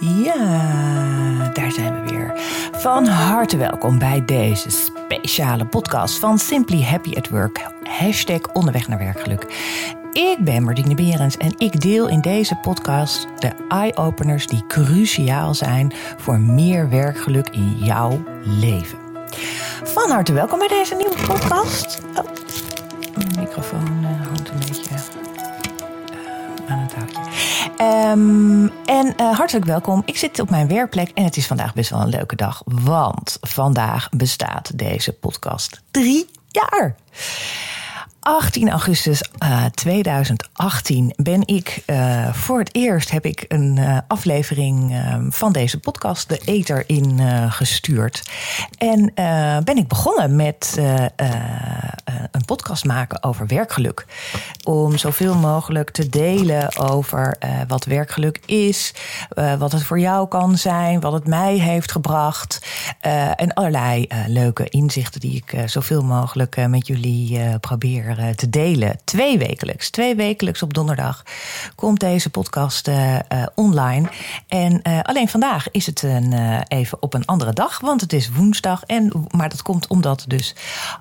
Ja, daar zijn we weer. Van harte welkom bij deze speciale podcast van Simply Happy at Work. Hashtag onderweg naar werkgeluk. Ik ben Martine Berends en ik deel in deze podcast de eye-openers die cruciaal zijn voor meer werkgeluk in jouw leven. Van harte welkom bij deze nieuwe podcast. Oh, mijn microfoon Um, en uh, hartelijk welkom. Ik zit op mijn werkplek en het is vandaag best wel een leuke dag. Want vandaag bestaat deze podcast drie jaar. 18 augustus uh, 2018 ben ik uh, voor het eerst heb ik een uh, aflevering van deze podcast de Eter in gestuurd. En ben ik begonnen met een podcast maken over werkgeluk. Om zoveel mogelijk te delen over wat werkgeluk is, wat het voor jou kan zijn, wat het mij heeft gebracht. en allerlei leuke inzichten die ik zoveel mogelijk met jullie probeer te delen. Twee wekelijks. Twee wekelijks op donderdag komt deze podcast uh, online. En alleen vandaag is het een, even op een andere dag, want het is woensdag. En, maar dat komt omdat dus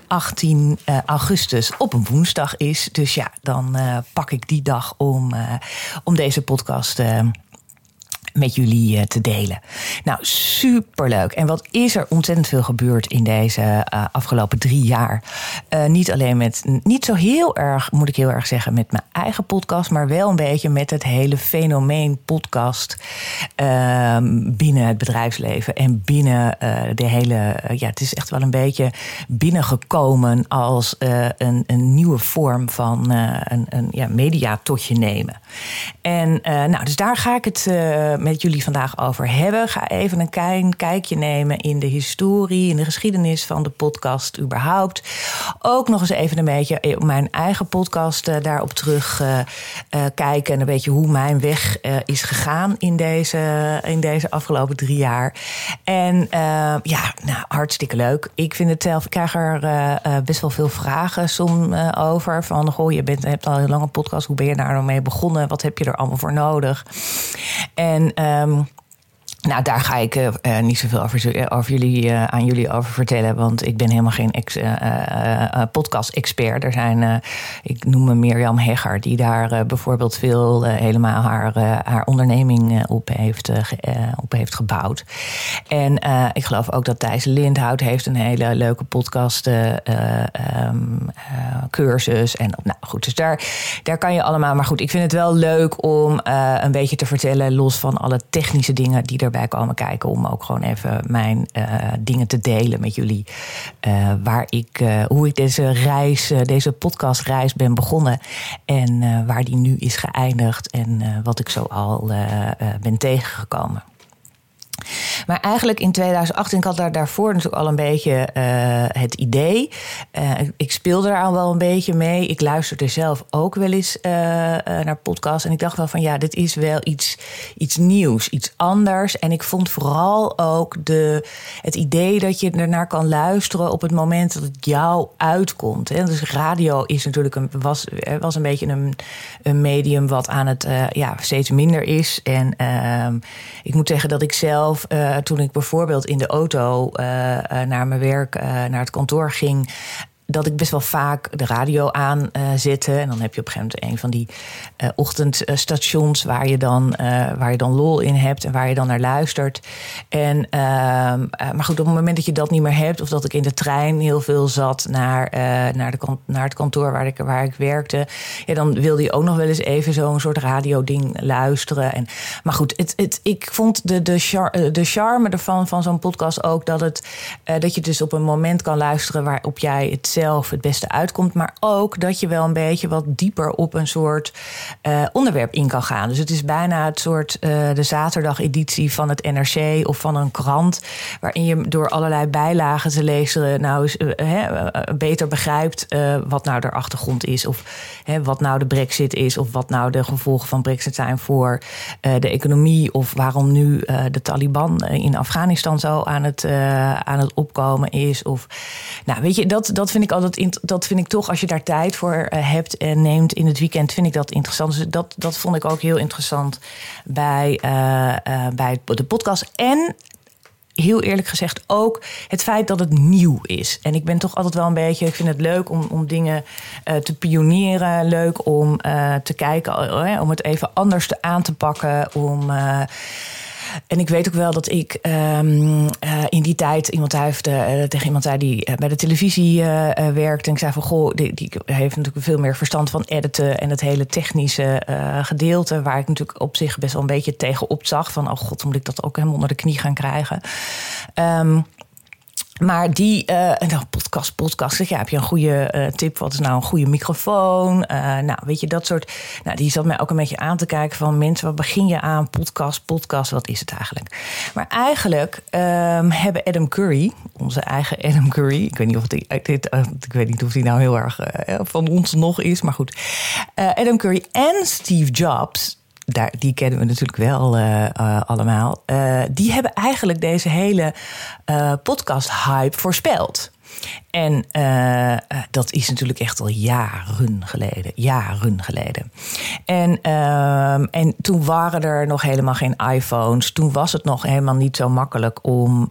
18 augustus op een woensdag is. Dus ja, dan pak ik die dag om, om deze podcast met jullie eh, te delen. Nou, superleuk. En wat is er ontzettend veel gebeurd in deze uh, afgelopen drie jaar? Uh, niet alleen met, niet zo heel erg, moet ik heel erg zeggen, met mijn eigen podcast, maar wel een beetje met het hele fenomeen podcast uh, binnen het bedrijfsleven en binnen de hele, ja, het is echt wel een beetje binnengekomen als een, een nieuwe vorm van een, een ja, media tot je nemen. En nou, dus daar ga ik het met jullie vandaag over hebben. Ga even een klein kijkje nemen in de historie, in de geschiedenis van de podcast überhaupt. Ook nog eens even een beetje op mijn eigen podcast uh, daarop terug uh, kijken. En een beetje hoe mijn weg is gegaan in deze, in deze afgelopen drie jaar. En ja, nou, hartstikke leuk. Ik vind het zelf, ik krijg er best wel veel vragen soms over. Van, goh, je bent, hebt al een lange podcast. Hoe ben je daar nou mee begonnen? Wat heb je er allemaal voor nodig? En um, nou, daar ga ik uh, niet zoveel over, over jullie, aan jullie over vertellen. Want ik ben helemaal geen ex, podcast-expert. Er zijn, ik noem me Mirjam Hegger, die daar bijvoorbeeld veel helemaal haar, haar onderneming op heeft, op heeft gebouwd. En ik geloof ook dat Thijs Lindhout heeft een hele leuke podcast um, cursus. En nou goed, dus daar, daar kan je allemaal. Maar goed, ik vind het wel leuk om een beetje te vertellen, los van alle technische dingen die er erbij komen kijken. Om ook gewoon even mijn uh, dingen te delen met jullie. Uh, waar ik, uh, hoe ik deze reis, deze podcastreis ben begonnen. En waar die nu is geëindigd. En wat ik zo al ben tegengekomen. Maar eigenlijk in 2018, ik had daar daarvoor natuurlijk al een beetje uh, het idee. Uh, ik speelde daar al wel een beetje mee. Ik luisterde zelf ook wel eens uh, naar podcasts. En ik dacht wel van ja, dit is wel iets, iets nieuws, iets anders. En ik vond vooral ook de, het idee dat je ernaar kan luisteren op het moment dat het jou uitkomt. Hè. Dus radio is natuurlijk een, was, was een beetje een, een medium wat aan het ja, steeds minder is. En ehm, ik moet zeggen dat ik zelf uh, toen ik bijvoorbeeld in de auto uh, naar mijn werk, naar het kantoor ging, dat ik best wel vaak de radio aan uh, zette. En dan heb je op een gegeven moment een van die uh, ochtendstations waar je, dan, uh, waar je dan lol in hebt en waar je dan naar luistert. En, ehm, maar goed, op het moment dat je dat niet meer hebt, of dat ik in de trein heel veel zat naar, naar, de, naar het kantoor waar ik, waar ik werkte, ja, dan wilde je ook nog wel eens even zo'n soort radio-ding luisteren. En, maar goed, het, het, ik vond de, de, char, de charme ervan van zo'n podcast ook dat, het, dat je dus op een moment kan luisteren waarop jij het zelf het beste uitkomt. Maar ook dat je wel een beetje wat dieper op een soort uh, onderwerp in kan gaan. Dus het is bijna het soort uh, de zaterdageditie van het NRC of van een krant. Waarin je door allerlei bijlagen te lezen nou uh, beter begrijpt wat nou de achtergrond is. Of wat nou de brexit is. Of wat nou de gevolgen van brexit zijn voor de economie. Of waarom nu de Taliban in Afghanistan zo aan het, aan het opkomen is. Of nou weet je, dat, dat vind ik ik altijd, dat vind ik toch, als je daar tijd voor hebt en neemt in het weekend, vind ik dat interessant. Dus dat, dat vond ik ook heel interessant bij, bij de podcast. En heel eerlijk gezegd ook het feit dat het nieuw is. En ik ben toch altijd wel een beetje, ik vind het leuk om, om dingen te pionieren. Leuk om te kijken, om het even anders te aan te pakken. Om en ik weet ook wel dat ik um, uh, in die tijd iemand heeft, uh, tegen iemand zei die uh, bij de televisie werkt. En ik zei van goh, die, die, heeft natuurlijk veel meer verstand van editen en het hele technische gedeelte. Waar ik natuurlijk op zich best wel een beetje tegenop zag. Van oh god, moet ik dat ook helemaal onder de knie gaan krijgen. Um, maar die, uh, podcast, podcast. Ja, heb je een goede uh, tip? Wat is nou een goede microfoon? Uh, nou, weet je, dat soort. Nou, die zat mij ook een beetje aan te kijken van mensen, wat begin je aan? Podcast, podcast, wat is het eigenlijk? Maar eigenlijk um, hebben Adam Curry, onze eigen Adam Curry, ik weet niet of dit, ik weet niet of die nou heel erg van ons nog is, maar goed. Adam Curry en Steve Jobs, daar, die kennen we natuurlijk wel uh, uh, allemaal. Uh, die hebben eigenlijk deze hele podcast-hype voorspeld. En dat is natuurlijk echt al jaren geleden. Jaren geleden. En, ehm, en toen waren er nog helemaal geen iPhones. Toen was het nog helemaal niet zo makkelijk om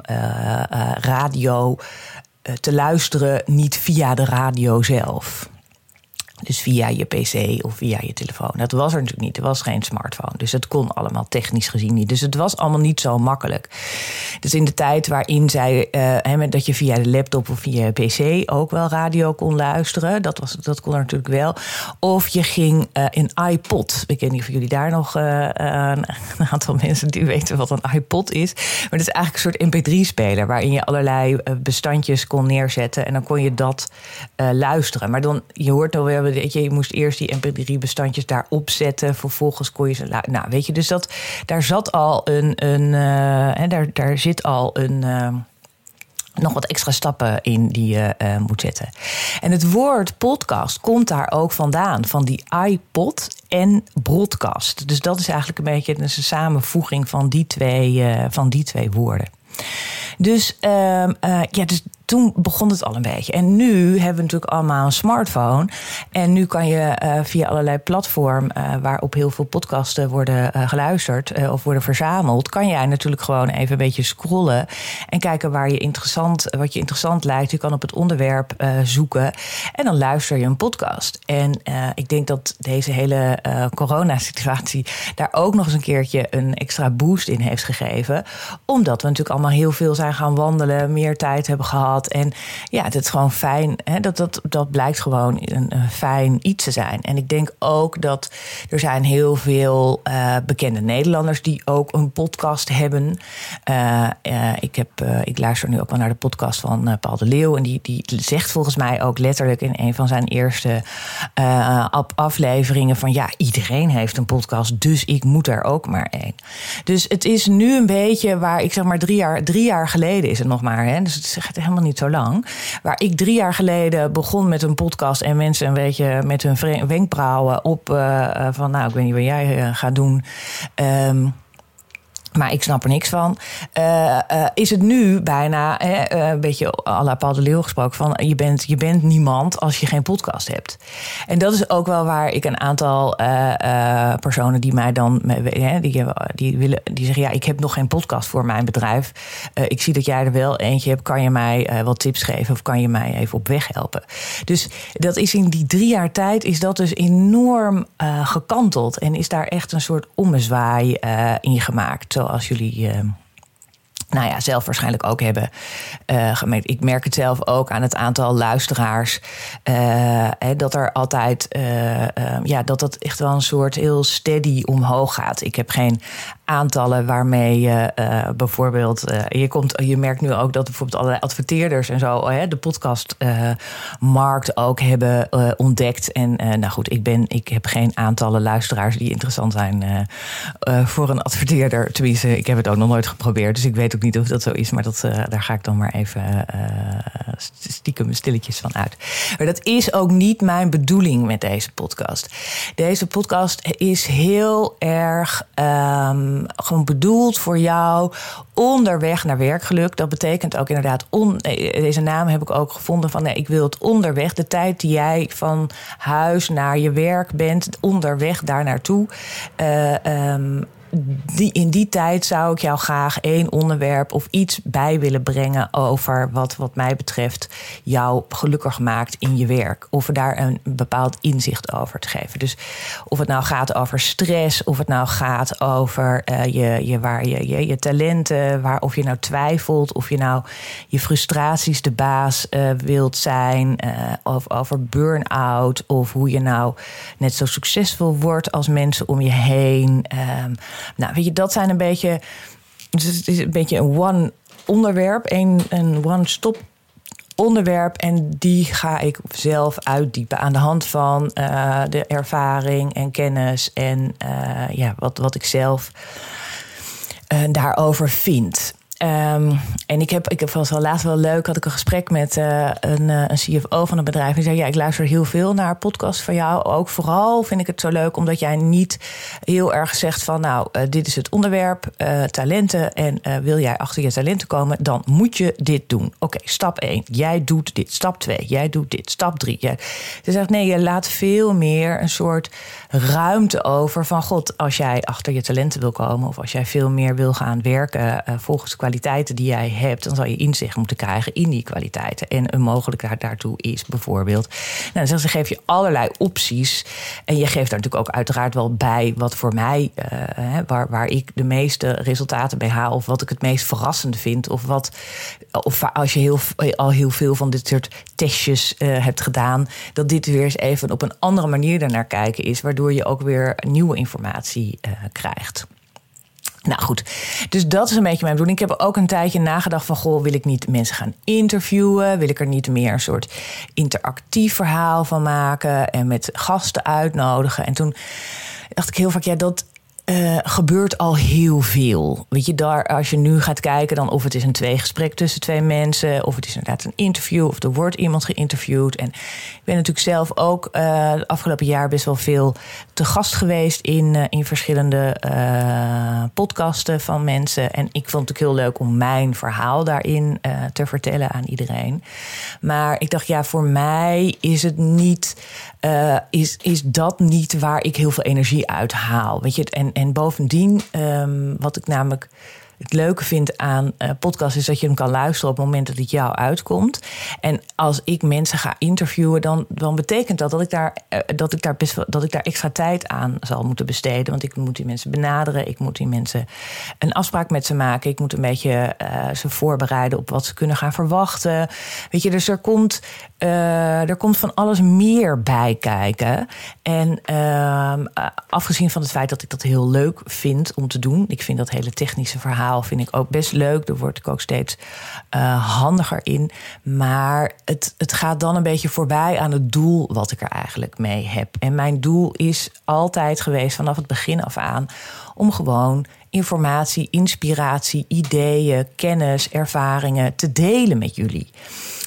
radio te luisteren, niet via de radio zelf. Dus via je PC of via je telefoon. Dat was er natuurlijk niet. Er was geen smartphone. Dus het kon allemaal technisch gezien niet. Dus het was allemaal niet zo makkelijk. Dus in de tijd waarin zij, uh, dat je via de laptop of via je PC ook wel radio kon luisteren. Dat, was, dat kon er natuurlijk wel. Of je ging uh, in iPod. Ik weet niet of jullie daar nog uh, een aantal mensen die weten wat een iPod is. Maar dat is eigenlijk een soort MP3-speler. Waarin je allerlei bestandjes kon neerzetten. En dan kon je dat luisteren. Maar dan, je hoort alweer Weet je, je moest eerst die MP3-bestandjes daarop zetten. Vervolgens kon je ze. Nou, weet je, dus dat, daar zat al een. een uh, daar, daar zit al een. Uh, nog wat extra stappen in die je uh, moet zetten. En het woord podcast komt daar ook vandaan, van die iPod en broadcast. Dus dat is eigenlijk een beetje een samenvoeging van die twee, uh, van die twee woorden. Dus, uh, ja, dus toen begon het al een beetje. En nu hebben we natuurlijk allemaal een smartphone. En nu kan je uh, via allerlei platform uh, waarop heel veel podcasten worden uh, geluisterd of worden verzameld, kan jij natuurlijk gewoon even een beetje scrollen en kijken waar je interessant, wat je interessant lijkt. Je kan op het onderwerp zoeken en dan luister je een podcast. En ik denk dat deze hele coronasituatie daar ook nog eens een keertje een extra boost in heeft gegeven. Omdat we natuurlijk allemaal heel veel zijn gaan wandelen, meer tijd hebben gehad en ja, het is gewoon fijn. Hè, dat, dat, dat blijkt gewoon een, fijn iets te zijn. En ik denk ook dat er zijn heel veel uh, bekende Nederlanders die ook een podcast hebben. Uh, uh, ik, heb, ik luister nu ook wel naar de podcast van Paul de Leeuw. En die, die zegt volgens mij ook letterlijk in een van zijn eerste afleveringen: van ja, iedereen heeft een podcast, dus ik moet er ook maar één. Dus het is nu een beetje waar ik zeg maar drie jaar, drie jaar geleden is het nog maar. Hè, dus het is helemaal niet niet zo lang. Waar ik drie jaar geleden begon met een podcast en mensen een beetje met hun wenkbrauwen op uh, van, nou, ik weet niet wat jij uh, gaat doen. Um, maar ik snap er niks van. Uh, uh, is het nu bijna uh, een beetje à la Paul de Leeuw gesproken van je bent, je bent niemand als je geen podcast hebt. En dat is ook wel waar ik een aantal personen die mij dan die, die, willen, die zeggen ja, ik heb nog geen podcast voor mijn bedrijf. ik zie dat jij er wel eentje hebt. Kan je mij wat tips geven of kan je mij even op weg helpen? Dus dat is in die drie jaar tijd is dat dus enorm gekanteld en is daar echt een soort ommezwaai in gemaakt zoals jullie uh, nou ja, zelf waarschijnlijk ook hebben uh, gemerkt. Ik merk het zelf ook aan het aantal luisteraars. Uh, dat er altijd, uh, ja, dat dat echt wel een soort heel steady omhoog gaat. Ik heb geen aantallen waarmee je uh, bijvoorbeeld. Uh, je, komt, je merkt nu ook dat bijvoorbeeld allerlei adverteerders en zo uh, de podcastmarkt ook hebben ontdekt. En nou goed, ik, ben, ik heb geen aantallen luisteraars die interessant zijn voor een adverteerder. Tenminste, ik heb het ook nog nooit geprobeerd. Dus ik weet ook niet of dat zo is. Maar dat, daar ga ik dan maar even stiekem stilletjes van uit. Maar dat is ook niet mijn bedoeling met deze podcast. Deze podcast is heel erg. Um, ehm, gewoon bedoeld voor jou onderweg naar werkgeluk. Dat betekent ook inderdaad, on, eh, deze naam heb ik ook gevonden van nee, ik wil het onderweg. De tijd die jij van huis naar je werk bent, onderweg daar naartoe. Uh, die, in die tijd zou ik jou graag één onderwerp of iets bij willen brengen over wat, wat mij betreft, jou gelukkig maakt in je werk. Of daar een bepaald inzicht over te geven. Dus of het nou gaat over stress, of het nou gaat over uh, je, je, waar je, je, je talenten, waar, of je nou twijfelt, of je nou je frustraties de baas uh, wilt zijn, uh, of over burn-out, of hoe je nou net zo succesvol wordt als mensen om je heen. Um, nou, weet je, dat zijn een beetje. Dus het is een beetje een one onderwerp, een, een one-stop onderwerp. En die ga ik zelf uitdiepen aan de hand van uh, de ervaring en kennis en uh, ja, wat, wat ik zelf uh, daarover vind. Um, en ik heb, ik heb was wel laatst wel leuk, had ik een gesprek met uh, een, een CFO van een bedrijf. Die zei: Ja, ik luister heel veel naar podcasts van jou. Ook vooral vind ik het zo leuk omdat jij niet heel erg zegt van: Nou, uh, dit is het onderwerp, talenten. En wil jij achter je talenten komen, dan moet je dit doen. Oké, stap 1. Jij doet dit. Stap 2. Jij doet dit. Stap 3. Jij... Ze zegt: Nee, je laat veel meer een soort ruimte over van: God, als jij achter je talenten wil komen, of als jij veel meer wil gaan werken volgens de kwaliteiten die jij hebt, dan zal je inzicht moeten krijgen in die kwaliteiten. En een mogelijkheid daartoe is bijvoorbeeld. Nou, dan ze geef je allerlei opties. En je geeft daar natuurlijk ook uiteraard wel bij wat voor mij, uh, waar, waar ik de meeste resultaten bij haal. Of wat ik het meest verrassend vind. Of wat, of als je heel, al heel veel van dit soort testjes uh, hebt gedaan, dat dit weer eens even op een andere manier daarnaar kijken is. Waardoor je ook weer nieuwe informatie krijgt. Nou goed, dus dat is een beetje mijn bedoeling. Ik heb ook een tijdje nagedacht van... goh, wil ik niet mensen gaan interviewen? Wil ik er niet meer een soort interactief verhaal van maken... en met gasten uitnodigen? En toen dacht ik heel vaak, ja, dat uh, gebeurt al heel veel. Weet je, daar, als je nu gaat kijken, dan of het is een tweegesprek tussen twee mensen, of het is inderdaad een interview, of er wordt iemand geïnterviewd. En ik ben natuurlijk zelf ook uh, afgelopen jaar best wel veel te gast geweest in, uh, in verschillende podcasten van mensen. En ik vond het ook heel leuk om mijn verhaal daarin te vertellen aan iedereen. Maar ik dacht, ja, voor mij is het niet, is, is dat niet waar ik heel veel energie uit haal. Weet je, en en bovendien, um, wat ik namelijk het leuke vind aan uh, podcast is dat je hem kan luisteren op het moment dat het jou uitkomt. En als ik mensen ga interviewen, dan, dan betekent dat dat ik, daar, uh, dat, ik daar best wel, dat ik daar extra tijd aan zal moeten besteden. Want ik moet die mensen benaderen, ik moet die mensen een afspraak met ze maken. Ik moet een beetje uh, ze voorbereiden op wat ze kunnen gaan verwachten. Weet je, dus er komt, er komt van alles meer bij kijken. En ehm, afgezien van het feit dat ik dat heel leuk vind om te doen, ik vind dat hele technische verhaal vind ik ook best leuk. Daar word ik ook steeds uh, handiger in. Maar het, het gaat dan een beetje voorbij aan het doel wat ik er eigenlijk mee heb. En mijn doel is altijd geweest vanaf het begin af aan om gewoon informatie, inspiratie, ideeën, kennis, ervaringen te delen met jullie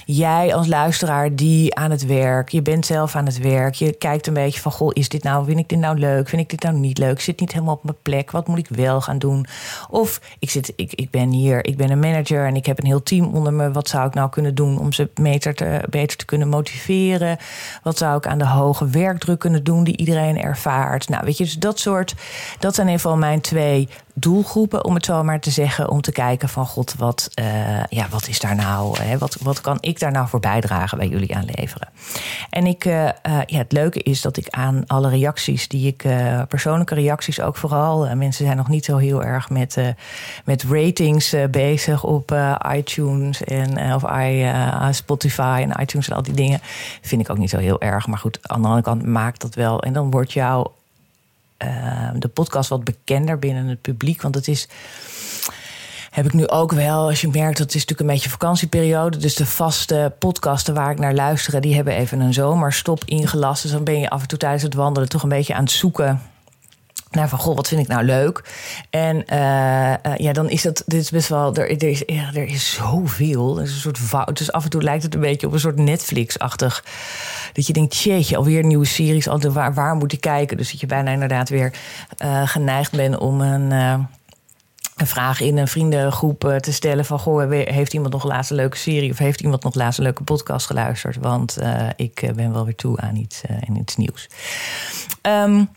jij als luisteraar die aan het werk, je bent zelf aan het werk, je kijkt een beetje van, goh, is dit nou, vind ik dit nou leuk, vind ik dit nou niet leuk, zit niet helemaal op mijn plek, wat moet ik wel gaan doen? Of ik, zit, ik, ik ben hier, ik ben een manager en ik heb een heel team onder me, wat zou ik nou kunnen doen om ze beter te, beter te kunnen motiveren? Wat zou ik aan de hoge werkdruk kunnen doen die iedereen ervaart? Nou, weet je, dus dat soort, dat zijn even mijn twee doelgroepen, om het zo maar te zeggen, om te kijken van god, wat, uh, ja, wat is daar nou, hè? Wat, wat kan ik daar nou voor bijdragen bij jullie aanleveren? En ik, uh, uh, ja, het leuke is dat ik aan alle reacties die ik, persoonlijke reacties ook vooral, mensen zijn nog niet zo heel erg met, met ratings bezig op iTunes en of I, Spotify en iTunes en al die dingen. Vind ik ook niet zo heel erg. Maar goed, aan de andere kant maakt dat wel. En dan wordt jouw uh, de podcast wat bekender binnen het publiek. Want het is. Heb ik nu ook wel, als je merkt dat is natuurlijk een beetje vakantieperiode. Dus de vaste podcasten waar ik naar luister, die hebben even een zomerstop ingelast. Dus dan ben je af en toe tijdens het wandelen toch een beetje aan het zoeken naar van, goh, wat vind ik nou leuk? En uh, uh, ja, dan is dat, dit is best wel, er, is, er is zoveel. Er is een soort fout. Dus af en toe lijkt het een beetje op een soort Netflix-achtig. Dat je denkt, jeetje, alweer nieuwe series. Waar, waar moet ik kijken? Dus dat je bijna inderdaad weer uh, geneigd bent om een een vraag in een vriendengroep eh, te stellen van... Goh, heeft iemand nog een laatste leuke serie... of heeft iemand nog een laatste leuke podcast geluisterd? Want ik ben wel weer toe aan iets, uh, iets nieuws. Um,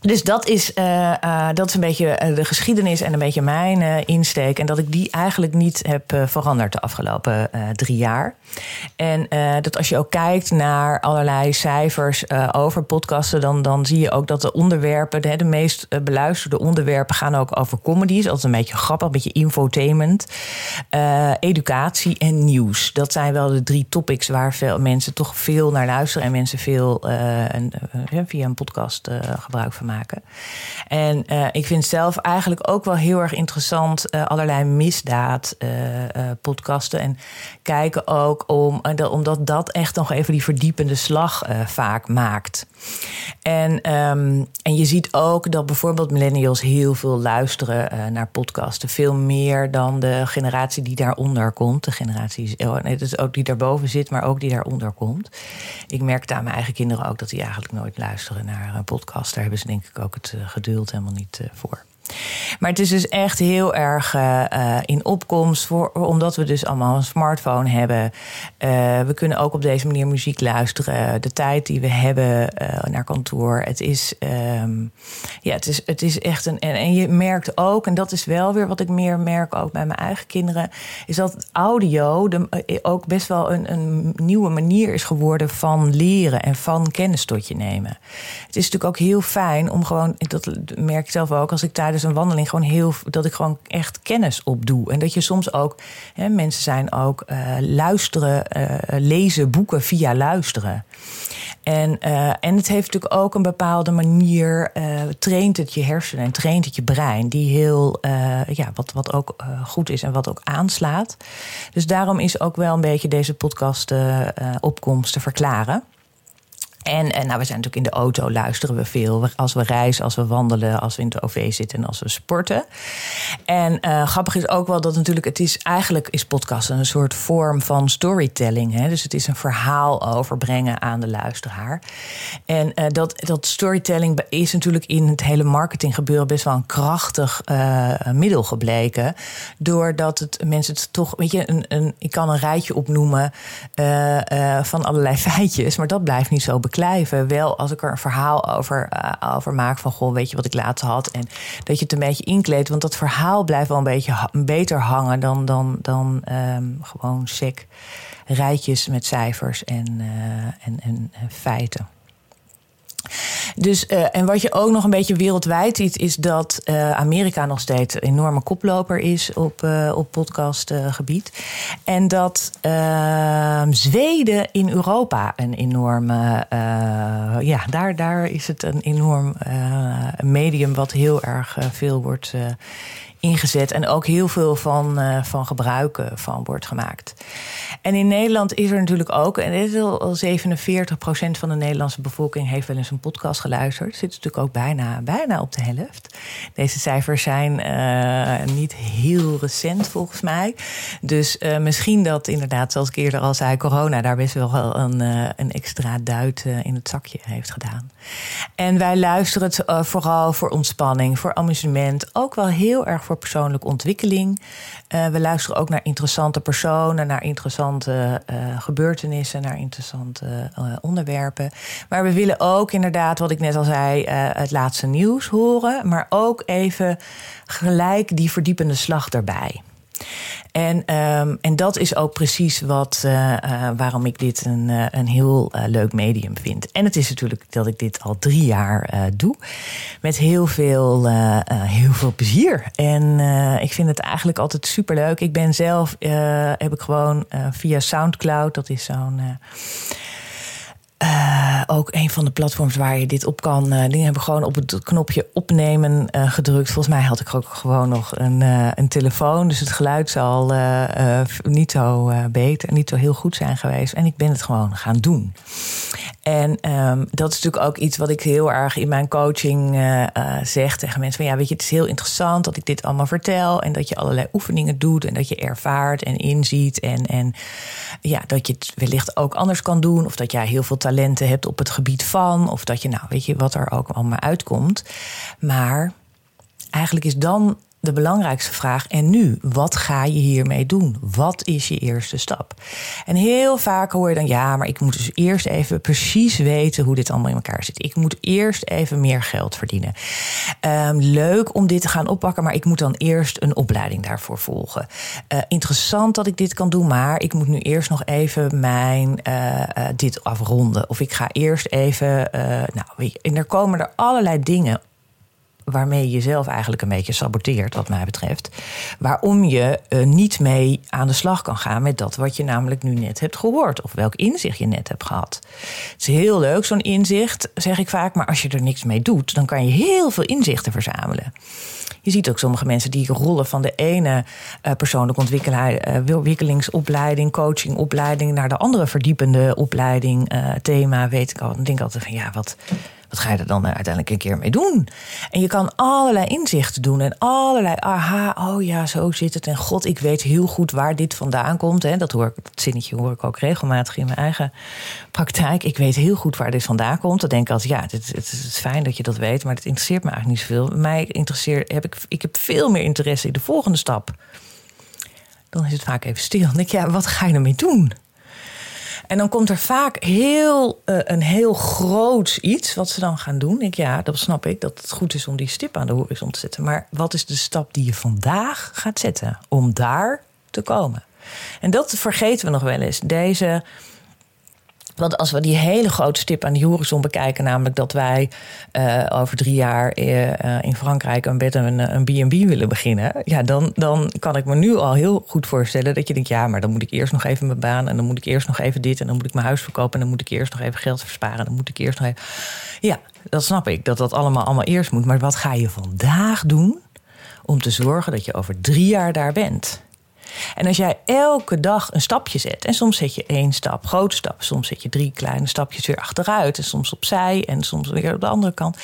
dus dat is, uh, uh, dat is een beetje eh, de geschiedenis en een beetje mijn insteek. En dat ik die eigenlijk niet heb veranderd de afgelopen drie jaar. En dat als je ook kijkt naar allerlei cijfers over podcasten, dan, dan zie je ook dat de onderwerpen, de, de meest beluisterde onderwerpen, gaan ook over comedies. Altijd een beetje grappig, een beetje infotainment, educatie en nieuws. Dat zijn wel de drie topics waar veel mensen toch veel naar luisteren en mensen veel via een podcast gebruik van maken. En uh, ik vind zelf eigenlijk ook wel heel erg interessant uh, allerlei misdaad uh, podcasten. En kijken ook om, omdat dat echt nog even die verdiepende slag vaak maakt. En, um, en je ziet ook dat bijvoorbeeld millennials heel veel luisteren naar podcasten. Veel meer dan de generatie die daaronder komt. De generatie nee, dus ook die daarboven zit, maar ook die daaronder komt. Ik merk aan mijn eigen kinderen ook dat die eigenlijk nooit luisteren naar een podcast. Daar hebben ze denk ik ook het eh, geduld helemaal niet eh, voor. Maar het is dus echt heel erg uh, in opkomst, voor, omdat we dus allemaal een smartphone hebben. Uh, we kunnen ook op deze manier muziek luisteren. De tijd die we hebben naar kantoor. Het is, um, ja, het is, het is echt een. En, en, je merkt ook, en dat is wel weer wat ik meer merk ook bij mijn eigen kinderen, is dat audio de, ook best wel een, een nieuwe manier is geworden van leren en van kennis tot je nemen. Het is natuurlijk ook heel fijn om gewoon, dat merk ik zelf ook, als ik tijdens een wandeling gewoon heel dat ik gewoon echt kennis opdoe. En dat je soms ook, hè, mensen zijn ook uh, luisteren, uh, lezen boeken via luisteren. En, uh, en het heeft natuurlijk ook een bepaalde manier, traint het je hersenen en traint het je brein, die heel, ja, wat, wat ook goed is en wat ook aanslaat. Dus daarom is ook wel een beetje deze podcast opkomst te verklaren. En, en nou, we zijn natuurlijk in de auto, luisteren we veel. Als we reizen, als we wandelen, als we in het OV zitten en als we sporten. En uh, grappig is ook wel dat natuurlijk, het is eigenlijk is podcast een soort vorm van storytelling. Hè? Dus het is een verhaal overbrengen aan de luisteraar. En uh, dat, dat storytelling is natuurlijk in het hele marketinggebeuren best wel een krachtig middel gebleken. Doordat het mensen het toch, weet je, een, een, ik kan een rijtje opnoemen van allerlei feitjes, maar dat blijft niet zo bekend beklijven. Wel als ik er een verhaal over, uh, over maak van goh, weet je wat ik laatst had. En dat je het een beetje inkleedt. Want dat verhaal blijft wel een beetje beter hangen dan, dan, dan um, gewoon sec rijtjes met cijfers en, uh, en, en feiten. Dus, uh, en wat je ook nog een beetje wereldwijd ziet, is dat uh, Amerika nog steeds een enorme koploper is op, uh, op podcastgebied. en dat ehm, Zweden in Europa een enorme. ja, daar, daar is het een enorm medium wat heel erg veel wordt ingezet en ook heel veel van, uh, van gebruiken van wordt gemaakt. En in Nederland is er natuurlijk ook, en dit is al 47% van de Nederlandse bevolking heeft wel eens een podcast geluisterd. Zit natuurlijk ook bijna, bijna op de helft. Deze cijfers zijn uh, niet heel recent volgens mij. Dus uh, misschien dat inderdaad, zoals ik eerder al zei, corona daar best wel een, een extra duit in het zakje heeft gedaan. En wij luisteren het vooral voor ontspanning, voor amusement, ook wel heel erg voor persoonlijke ontwikkeling. Uh, we luisteren ook naar interessante personen, naar interessante uh, gebeurtenissen, naar interessante uh, onderwerpen. Maar we willen ook inderdaad, wat ik net al zei, het laatste nieuws horen. Maar ook even gelijk die verdiepende slag erbij. En, um, en dat is ook precies wat, uh, uh, waarom ik dit een, uh, een heel leuk medium vind. En het is natuurlijk dat ik dit al drie jaar doe. Met heel veel, heel veel plezier. En ik vind het eigenlijk altijd superleuk. Ik ben zelf, heb ik gewoon via Soundcloud, dat is zo'n uh, ook een van de platforms waar je dit op kan. Uh, die hebben gewoon op het knopje opnemen uh, gedrukt. Volgens mij had ik ook gewoon nog een, een telefoon. Dus het geluid zal niet zo beter, niet zo heel goed zijn geweest. En ik ben het gewoon gaan doen. En um, dat is natuurlijk ook iets wat ik heel erg in mijn coaching zeg tegen mensen. Van ja, weet je, het is heel interessant dat ik dit allemaal vertel. En dat je allerlei oefeningen doet. En dat je ervaart en inziet. En, en ja, dat je het wellicht ook anders kan doen. Of dat jij heel veel talenten hebt op het gebied van. Of dat je, nou, weet je, wat er ook allemaal uitkomt. Maar eigenlijk is dan de belangrijkste vraag. En nu, wat ga je hiermee doen? Wat is je eerste stap? En heel vaak hoor je dan, ja, maar ik moet dus eerst even precies weten hoe dit allemaal in elkaar zit. Ik moet eerst even meer geld verdienen. Um, leuk om dit te gaan oppakken, maar ik moet dan eerst een opleiding daarvoor volgen. Uh, interessant dat ik dit kan doen, maar ik moet nu eerst nog even mijn uh, uh, dit afronden. Of ik ga eerst even, nou, en er komen er allerlei dingen waarmee je jezelf eigenlijk een beetje saboteert, wat mij betreft. Waarom je uh, niet mee aan de slag kan gaan met dat wat je namelijk nu net hebt gehoord. Of welk inzicht je net hebt gehad. Het is heel leuk, zo'n inzicht, zeg ik vaak. Maar als je er niks mee doet, dan kan je heel veel inzichten verzamelen. Je ziet ook sommige mensen die rollen van de ene uh, persoonlijke ontwikkelingsopleiding, coachingopleiding, naar de andere verdiepende opleiding, thema, weet ik al. Dan denk ik altijd van ja, wat wat ga je er dan uiteindelijk een keer mee doen? En je kan allerlei inzichten doen en allerlei aha, oh ja, zo zit het. En god, ik weet heel goed waar dit vandaan komt. Hè. Dat, hoor ik, dat zinnetje hoor ik ook regelmatig in mijn eigen praktijk. Ik weet heel goed waar dit vandaan komt. Dan denk ik altijd, ja, het is fijn dat je dat weet, maar het interesseert me eigenlijk niet zoveel. Mij interesseert, heb ik, ik heb veel meer interesse in de volgende stap. Dan is het vaak even stil. Dan denk ik, ja, wat ga je ermee doen? En dan komt er vaak heel, uh, een heel groot iets wat ze dan gaan doen. Ik, ja, dat snap ik, dat het goed is om die stip aan de horizon te zetten. Maar wat is de stap die je vandaag gaat zetten om daar te komen? En dat vergeten we nog wel eens. Deze want als we die hele grote stip aan de horizon bekijken, namelijk dat wij uh, over drie jaar uh, in Frankrijk een bed en een B&B willen beginnen, ja, dan, dan kan ik me nu al heel goed voorstellen dat je denkt, ja, maar dan moet ik eerst nog even mijn baan en dan moet ik eerst nog even dit en dan moet ik mijn huis verkopen en dan moet ik eerst nog even geld versparen en dan moet ik eerst nog even. Ja, dat snap ik, dat dat allemaal, allemaal eerst moet. Maar wat ga je vandaag doen om te zorgen dat je over drie jaar daar bent? En als jij elke dag een stapje zet, en soms zet je één stap, grote stap, soms zet je drie kleine stapjes weer achteruit, en soms opzij en soms weer op de andere kant.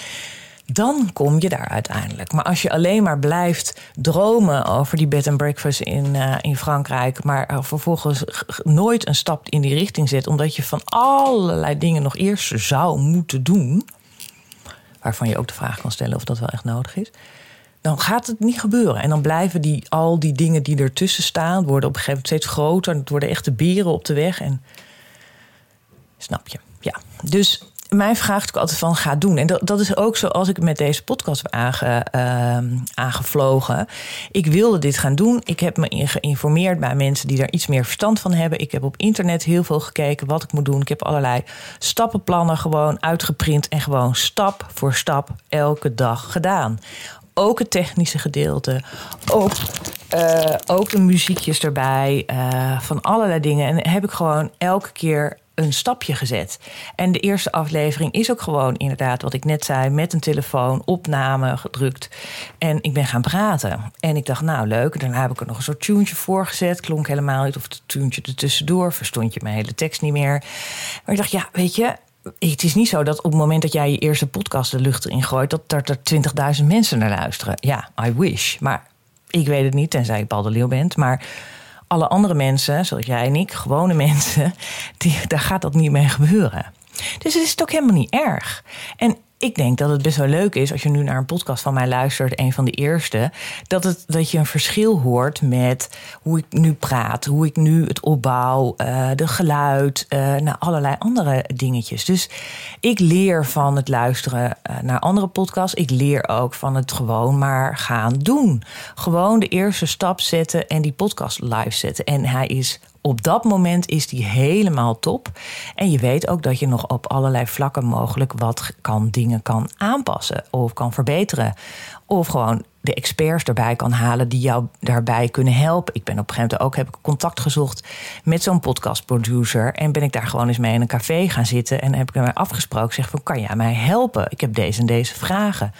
Dan kom je daar uiteindelijk. Maar als je alleen maar blijft dromen over die bed and breakfast in, uh, in Frankrijk, maar vervolgens nooit een stap in die richting zet, omdat je van allerlei dingen nog eerst zou moeten doen, waarvan je ook de vraag kan stellen of dat wel echt nodig is dan gaat het niet gebeuren. En dan blijven die, al die dingen die ertussen staan, worden op een gegeven moment steeds groter. En het worden echte beren op de weg. En snap je? Ja. Dus mijn vraag is altijd van ga doen. En dat, dat is ook zoals ik met deze podcast aange, uh, aangevlogen. Ik wilde dit gaan doen. Ik heb me geïnformeerd bij mensen die daar iets meer verstand van hebben. Ik heb op internet heel veel gekeken wat ik moet doen. Ik heb allerlei stappenplannen gewoon uitgeprint en gewoon stap voor stap elke dag gedaan ook het technische gedeelte. Ook, uh, ook de muziekjes erbij. Uh, van allerlei dingen. En heb ik gewoon elke keer een stapje gezet. En de eerste aflevering is ook gewoon inderdaad wat ik net zei, met een telefoon, opname gedrukt. En ik ben gaan praten. En ik dacht, nou leuk. Daarna heb ik er nog een soort tuentje voor gezet. Klonk helemaal niet. Of het tuentje ertussendoor. Verstond je mijn hele tekst niet meer. Maar ik dacht, ja, weet je, het is niet zo dat op het moment dat jij je eerste podcast de lucht erin gooit, dat er 20.000 mensen naar luisteren. Ja, I wish. Maar ik weet het niet, tenzij je Paul de Leeuw bent. Maar alle andere mensen, zoals jij en ik, gewone mensen, die, daar gaat dat niet mee gebeuren. Dus het is ook helemaal niet erg. En ik denk dat het best wel leuk is als je nu naar een podcast van mij luistert, een van de eerste, dat, het, dat je een verschil hoort met hoe ik nu praat, hoe ik nu het opbouw, uh, de geluid, uh, nou, allerlei andere dingetjes. Dus ik leer van het luisteren uh, naar andere podcasts. Ik leer ook van het gewoon maar gaan doen. Gewoon de eerste stap zetten en die podcast live zetten. En hij is op dat moment is die helemaal top. En je weet ook dat je nog op allerlei vlakken mogelijk wat kan, dingen kan aanpassen of kan verbeteren. Of gewoon de experts erbij kan halen die jou daarbij kunnen helpen. Ik ben op een gegeven moment ook heb ik contact gezocht met zo'n podcastproducer. En ben ik daar gewoon eens mee in een café gaan zitten. En heb ik mij afgesproken. Zeg van kan jij mij helpen? Ik heb deze en deze vragen.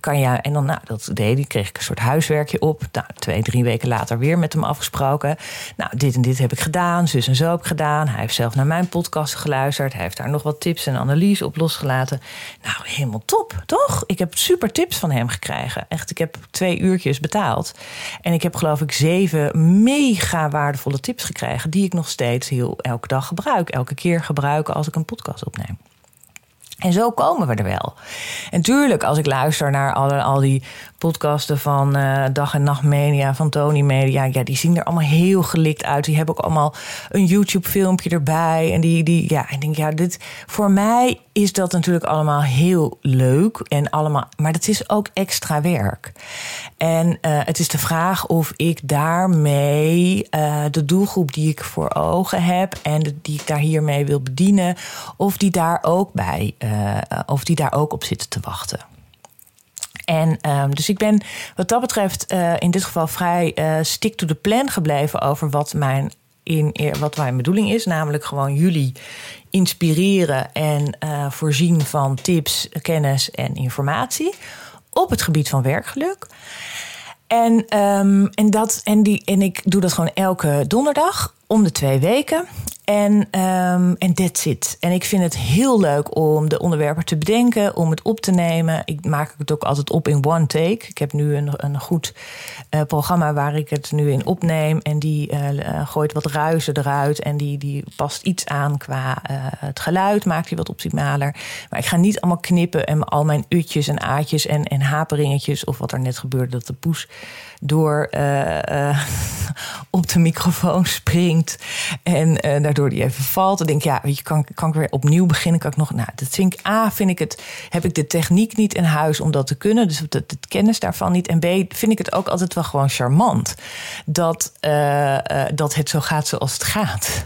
Kan jij? En dan, nou, dat deed ik. Kreeg ik een soort huiswerkje op. Nou, twee, drie weken later weer met hem afgesproken. Nou, dit en dit heb ik gedaan. Zus en zo heb gedaan. Hij heeft zelf naar mijn podcast geluisterd. Hij heeft daar nog wat tips en analyse op losgelaten. Nou, helemaal top, toch? Ik heb super tips van hem gekregen. Echt, ik heb twee uurtjes betaald. En ik heb geloof ik zeven mega waardevolle tips gekregen... die ik nog steeds heel elke dag gebruik. Elke keer gebruiken als ik een podcast opneem. En zo komen we er wel. En tuurlijk, als ik luister naar al, al die podcasten van uh, Dag en Nacht Media, van Tony Media, ja, die zien er allemaal heel gelikt uit. Die hebben ook allemaal een YouTube-filmpje erbij. En die, die, ja, ik denk, ja, dit, voor mij is dat natuurlijk allemaal heel leuk. En allemaal, maar dat is ook extra werk. En uh, het is de vraag of ik daarmee uh, de doelgroep die ik voor ogen heb en die ik daar hiermee wil bedienen, of die daar ook bij, uh, of die daar ook op zitten te wachten. En um, dus ik ben wat dat betreft in dit geval vrij stick to the plan gebleven over wat mijn, in, wat mijn bedoeling is. Namelijk gewoon jullie inspireren en uh, voorzien van tips, kennis en informatie op het gebied van werkgeluk. En, um, en, dat, en, die, en ik doe dat gewoon elke donderdag om de twee weken. En, um, that's it. En ik vind het heel leuk om de onderwerpen te bedenken, om het op te nemen. Ik maak het ook altijd op in one take. Ik heb nu een, een goed uh, programma waar ik het nu in opneem. En die uh, gooit wat ruizen eruit. En die, die past iets aan qua het geluid, maakt hij wat optimaler. Maar ik ga niet allemaal knippen en al mijn utjes en aatjes en, en haperingetjes. Of wat er net gebeurde, dat de poes door op de microfoon springt. En daardoor die even valt. Dan denk ik, ja, weet je, kan, kan ik weer opnieuw beginnen? Kan ik nog, nou, dat vind ik, A, vind ik het, heb ik de techniek niet in huis om dat te kunnen. Dus de, kennis daarvan niet. En B, vind ik het ook altijd wel gewoon charmant. Dat, dat het zo gaat zoals het gaat.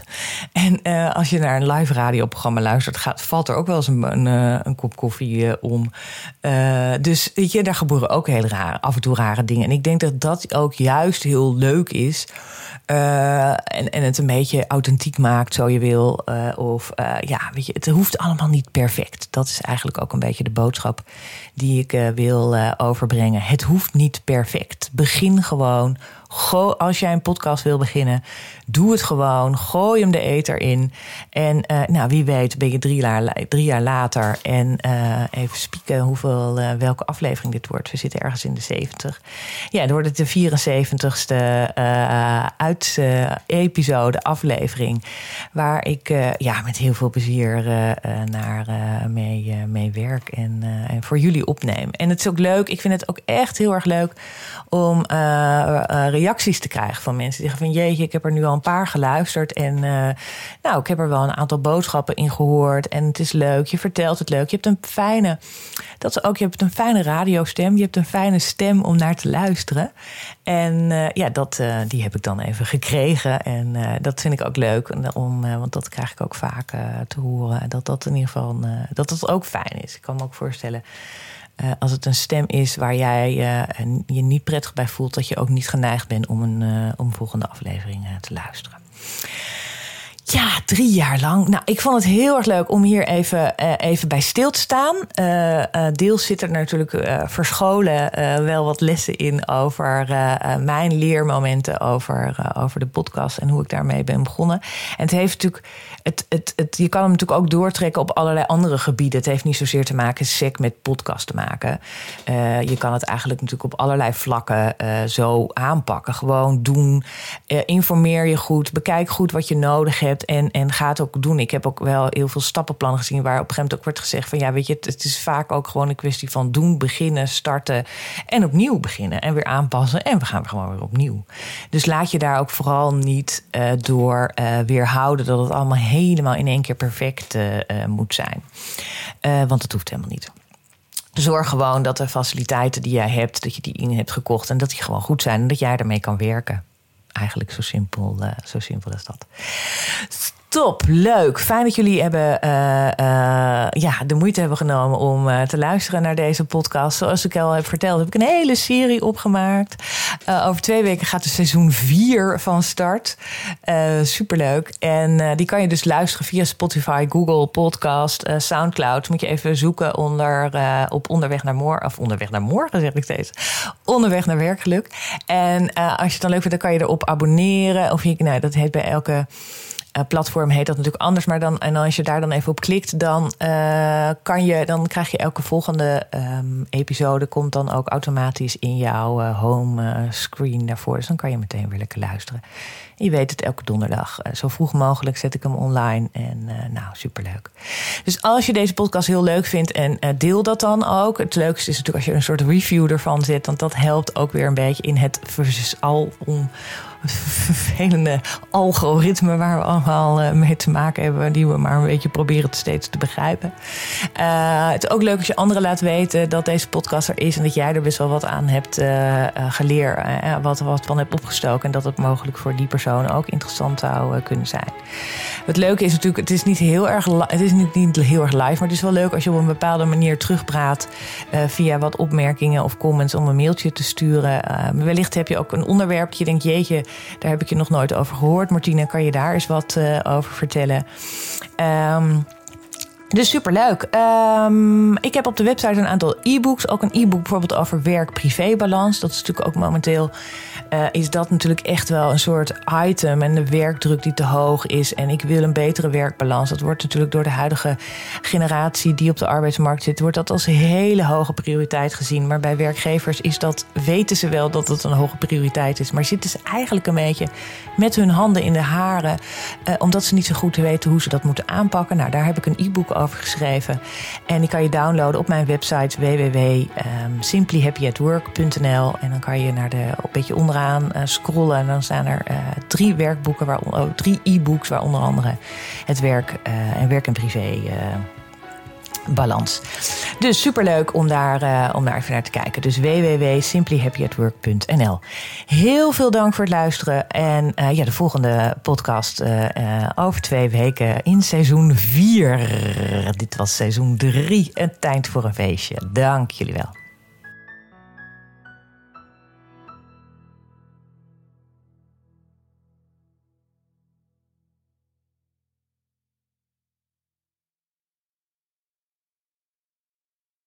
En als je naar een live radioprogramma luistert, gaat, valt er ook wel eens een, een, een kop koffie om. dus weet je, daar gebeuren ook hele rare, af en toe rare dingen. En ik denk dat dat ook juist heel leuk is. Uh, en, en het een beetje authentiek maakt, zo je wil. Uh, of uh, ja, weet je, het hoeft allemaal niet perfect. Dat is eigenlijk ook een beetje de boodschap die ik wil overbrengen. Het hoeft niet perfect. Begin gewoon Go, als jij een podcast wil beginnen, doe het gewoon. Gooi hem de eter in. En nou, wie weet ben je drie jaar, drie jaar later. En even spieken hoeveel, welke aflevering dit wordt. We zitten ergens in de 70. Ja, dan wordt de 74ste uit episode, aflevering. Waar ik ja, met heel veel plezier naar mee, mee werk en, en voor jullie opneem. En het is ook leuk. Ik vind het ook echt heel erg leuk om reacties te krijgen van mensen. Die zeggen van jeetje, ik heb er nu al een paar geluisterd. En uh, nou, ik heb er wel een aantal boodschappen in gehoord. En het is leuk, je vertelt het leuk. Je hebt een fijne, dat is ook, je hebt een fijne radiostem. Je hebt een fijne stem om naar te luisteren. En uh, ja, dat, uh, die heb ik dan even gekregen. En dat vind ik ook leuk. Om, want dat krijg ik ook vaak te horen. Dat dat in ieder geval dat dat ook fijn is. Ik kan me ook voorstellen als het een stem is waar jij je niet prettig bij voelt, dat je ook niet geneigd bent om een om volgende aflevering te luisteren. Ja, drie jaar lang. Nou, ik vond het heel erg leuk om hier even, uh, even bij stil te staan. Uh, deels zitten er natuurlijk verscholen wel wat lessen in over mijn leermomenten over, over de podcast en hoe ik daarmee ben begonnen. En het heeft natuurlijk het, het, het, je kan hem natuurlijk ook doortrekken op allerlei andere gebieden. Het heeft niet zozeer te maken sec met podcast te maken. Je kan het eigenlijk natuurlijk op allerlei vlakken zo aanpakken. Gewoon doen. Informeer je goed. Bekijk goed wat je nodig hebt. En, en ga het ook doen. Ik heb ook wel heel veel stappenplannen gezien waar op een gegeven moment ook wordt gezegd van ja, weet je, het, is vaak ook gewoon een kwestie van doen, beginnen, starten en opnieuw beginnen en weer aanpassen. En we gaan gewoon weer opnieuw. Dus laat je daar ook vooral niet door weerhouden dat het allemaal helemaal in één keer perfect uh, uh, moet zijn. Uh, want dat hoeft helemaal niet. Zorg gewoon dat de faciliteiten die jij hebt, dat je die in hebt gekocht en dat die gewoon goed zijn en dat jij ermee kan werken. Eigenlijk zo simpel, zo simpel is dat. Top, leuk. Fijn dat jullie hebben, uh, uh, ja, de moeite hebben genomen om uh, te luisteren naar deze podcast. Zoals ik al heb verteld, heb ik een hele serie opgemaakt. over twee weken gaat de seizoen 4 van start. superleuk. En die kan je dus luisteren via Spotify, Google Podcast, Soundcloud. Moet je even zoeken onder, op Onderweg naar Morgen. Of Onderweg naar Morgen, zeg ik steeds. Onderweg naar Werkgeluk. En als je het dan leuk vindt, dan kan je erop abonneren. Of je, nou, dat heet bij elke platform heet dat natuurlijk anders. Maar dan, en als je daar dan even op klikt, dan, kan je, dan krijg je elke volgende um, episode komt dan ook automatisch in jouw home screen daarvoor. Dus dan kan je meteen weer lekker luisteren. Je weet het elke donderdag. zo vroeg mogelijk zet ik hem online. En nou, superleuk. Dus als je deze podcast heel leuk vindt en deel dat dan ook. Het leukste is natuurlijk als je een soort review ervan zet. Want dat helpt ook weer een beetje in het al om vervelende algoritme waar we allemaal eh, mee te maken hebben, die we maar een beetje proberen steeds te begrijpen. Het is ook leuk als je anderen laat weten dat deze podcast er is en dat jij er best wel wat aan hebt geleerd, wat, wat van hebt opgestoken en dat het mogelijk voor die persoon ook interessant zou kunnen zijn. Het leuke is natuurlijk, het is niet heel erg, het is niet, niet heel erg live, maar het is wel leuk als je op een bepaalde manier terugpraat via wat opmerkingen of comments om een mailtje te sturen. wellicht heb je ook een onderwerp dat je denkt, jeetje, daar heb ik je nog nooit over gehoord. Martina, kan je daar eens wat uh, over vertellen? Um, dus superleuk. Um, ik heb op de website een aantal e-books. Ook een e-book bijvoorbeeld over werk-privé-balans. Dat is natuurlijk ook momenteel... Uh, is dat natuurlijk echt wel een soort item. En de werkdruk die te hoog is. En ik wil een betere werkbalans. Dat wordt natuurlijk door de huidige generatie... die op de arbeidsmarkt zit... wordt dat als hele hoge prioriteit gezien. Maar bij werkgevers is dat... weten ze wel dat het een hoge prioriteit is. Maar zitten ze eigenlijk een beetje met hun handen in de haren... Uh, omdat ze niet zo goed weten hoe ze dat moeten aanpakken. Nou, daar heb ik een e-book over geschreven. En die kan je downloaden op mijn website www.simplyhappyatwork.nl. En dan kan je naar de, een beetje onderaan uh, scrollen. En dan staan er uh, drie werkboeken, waar, oh, drie e-books, waar onder andere het werk uh, en werk en privé balans. Dus superleuk om daar, uh, om daar even naar te kijken. Dus www.simplyhappyatwork.nl Heel veel dank voor het luisteren. En uh, ja, de volgende podcast uh, over twee weken in seizoen 4. Dit was seizoen 3. Een tijd voor een feestje. Dank jullie wel.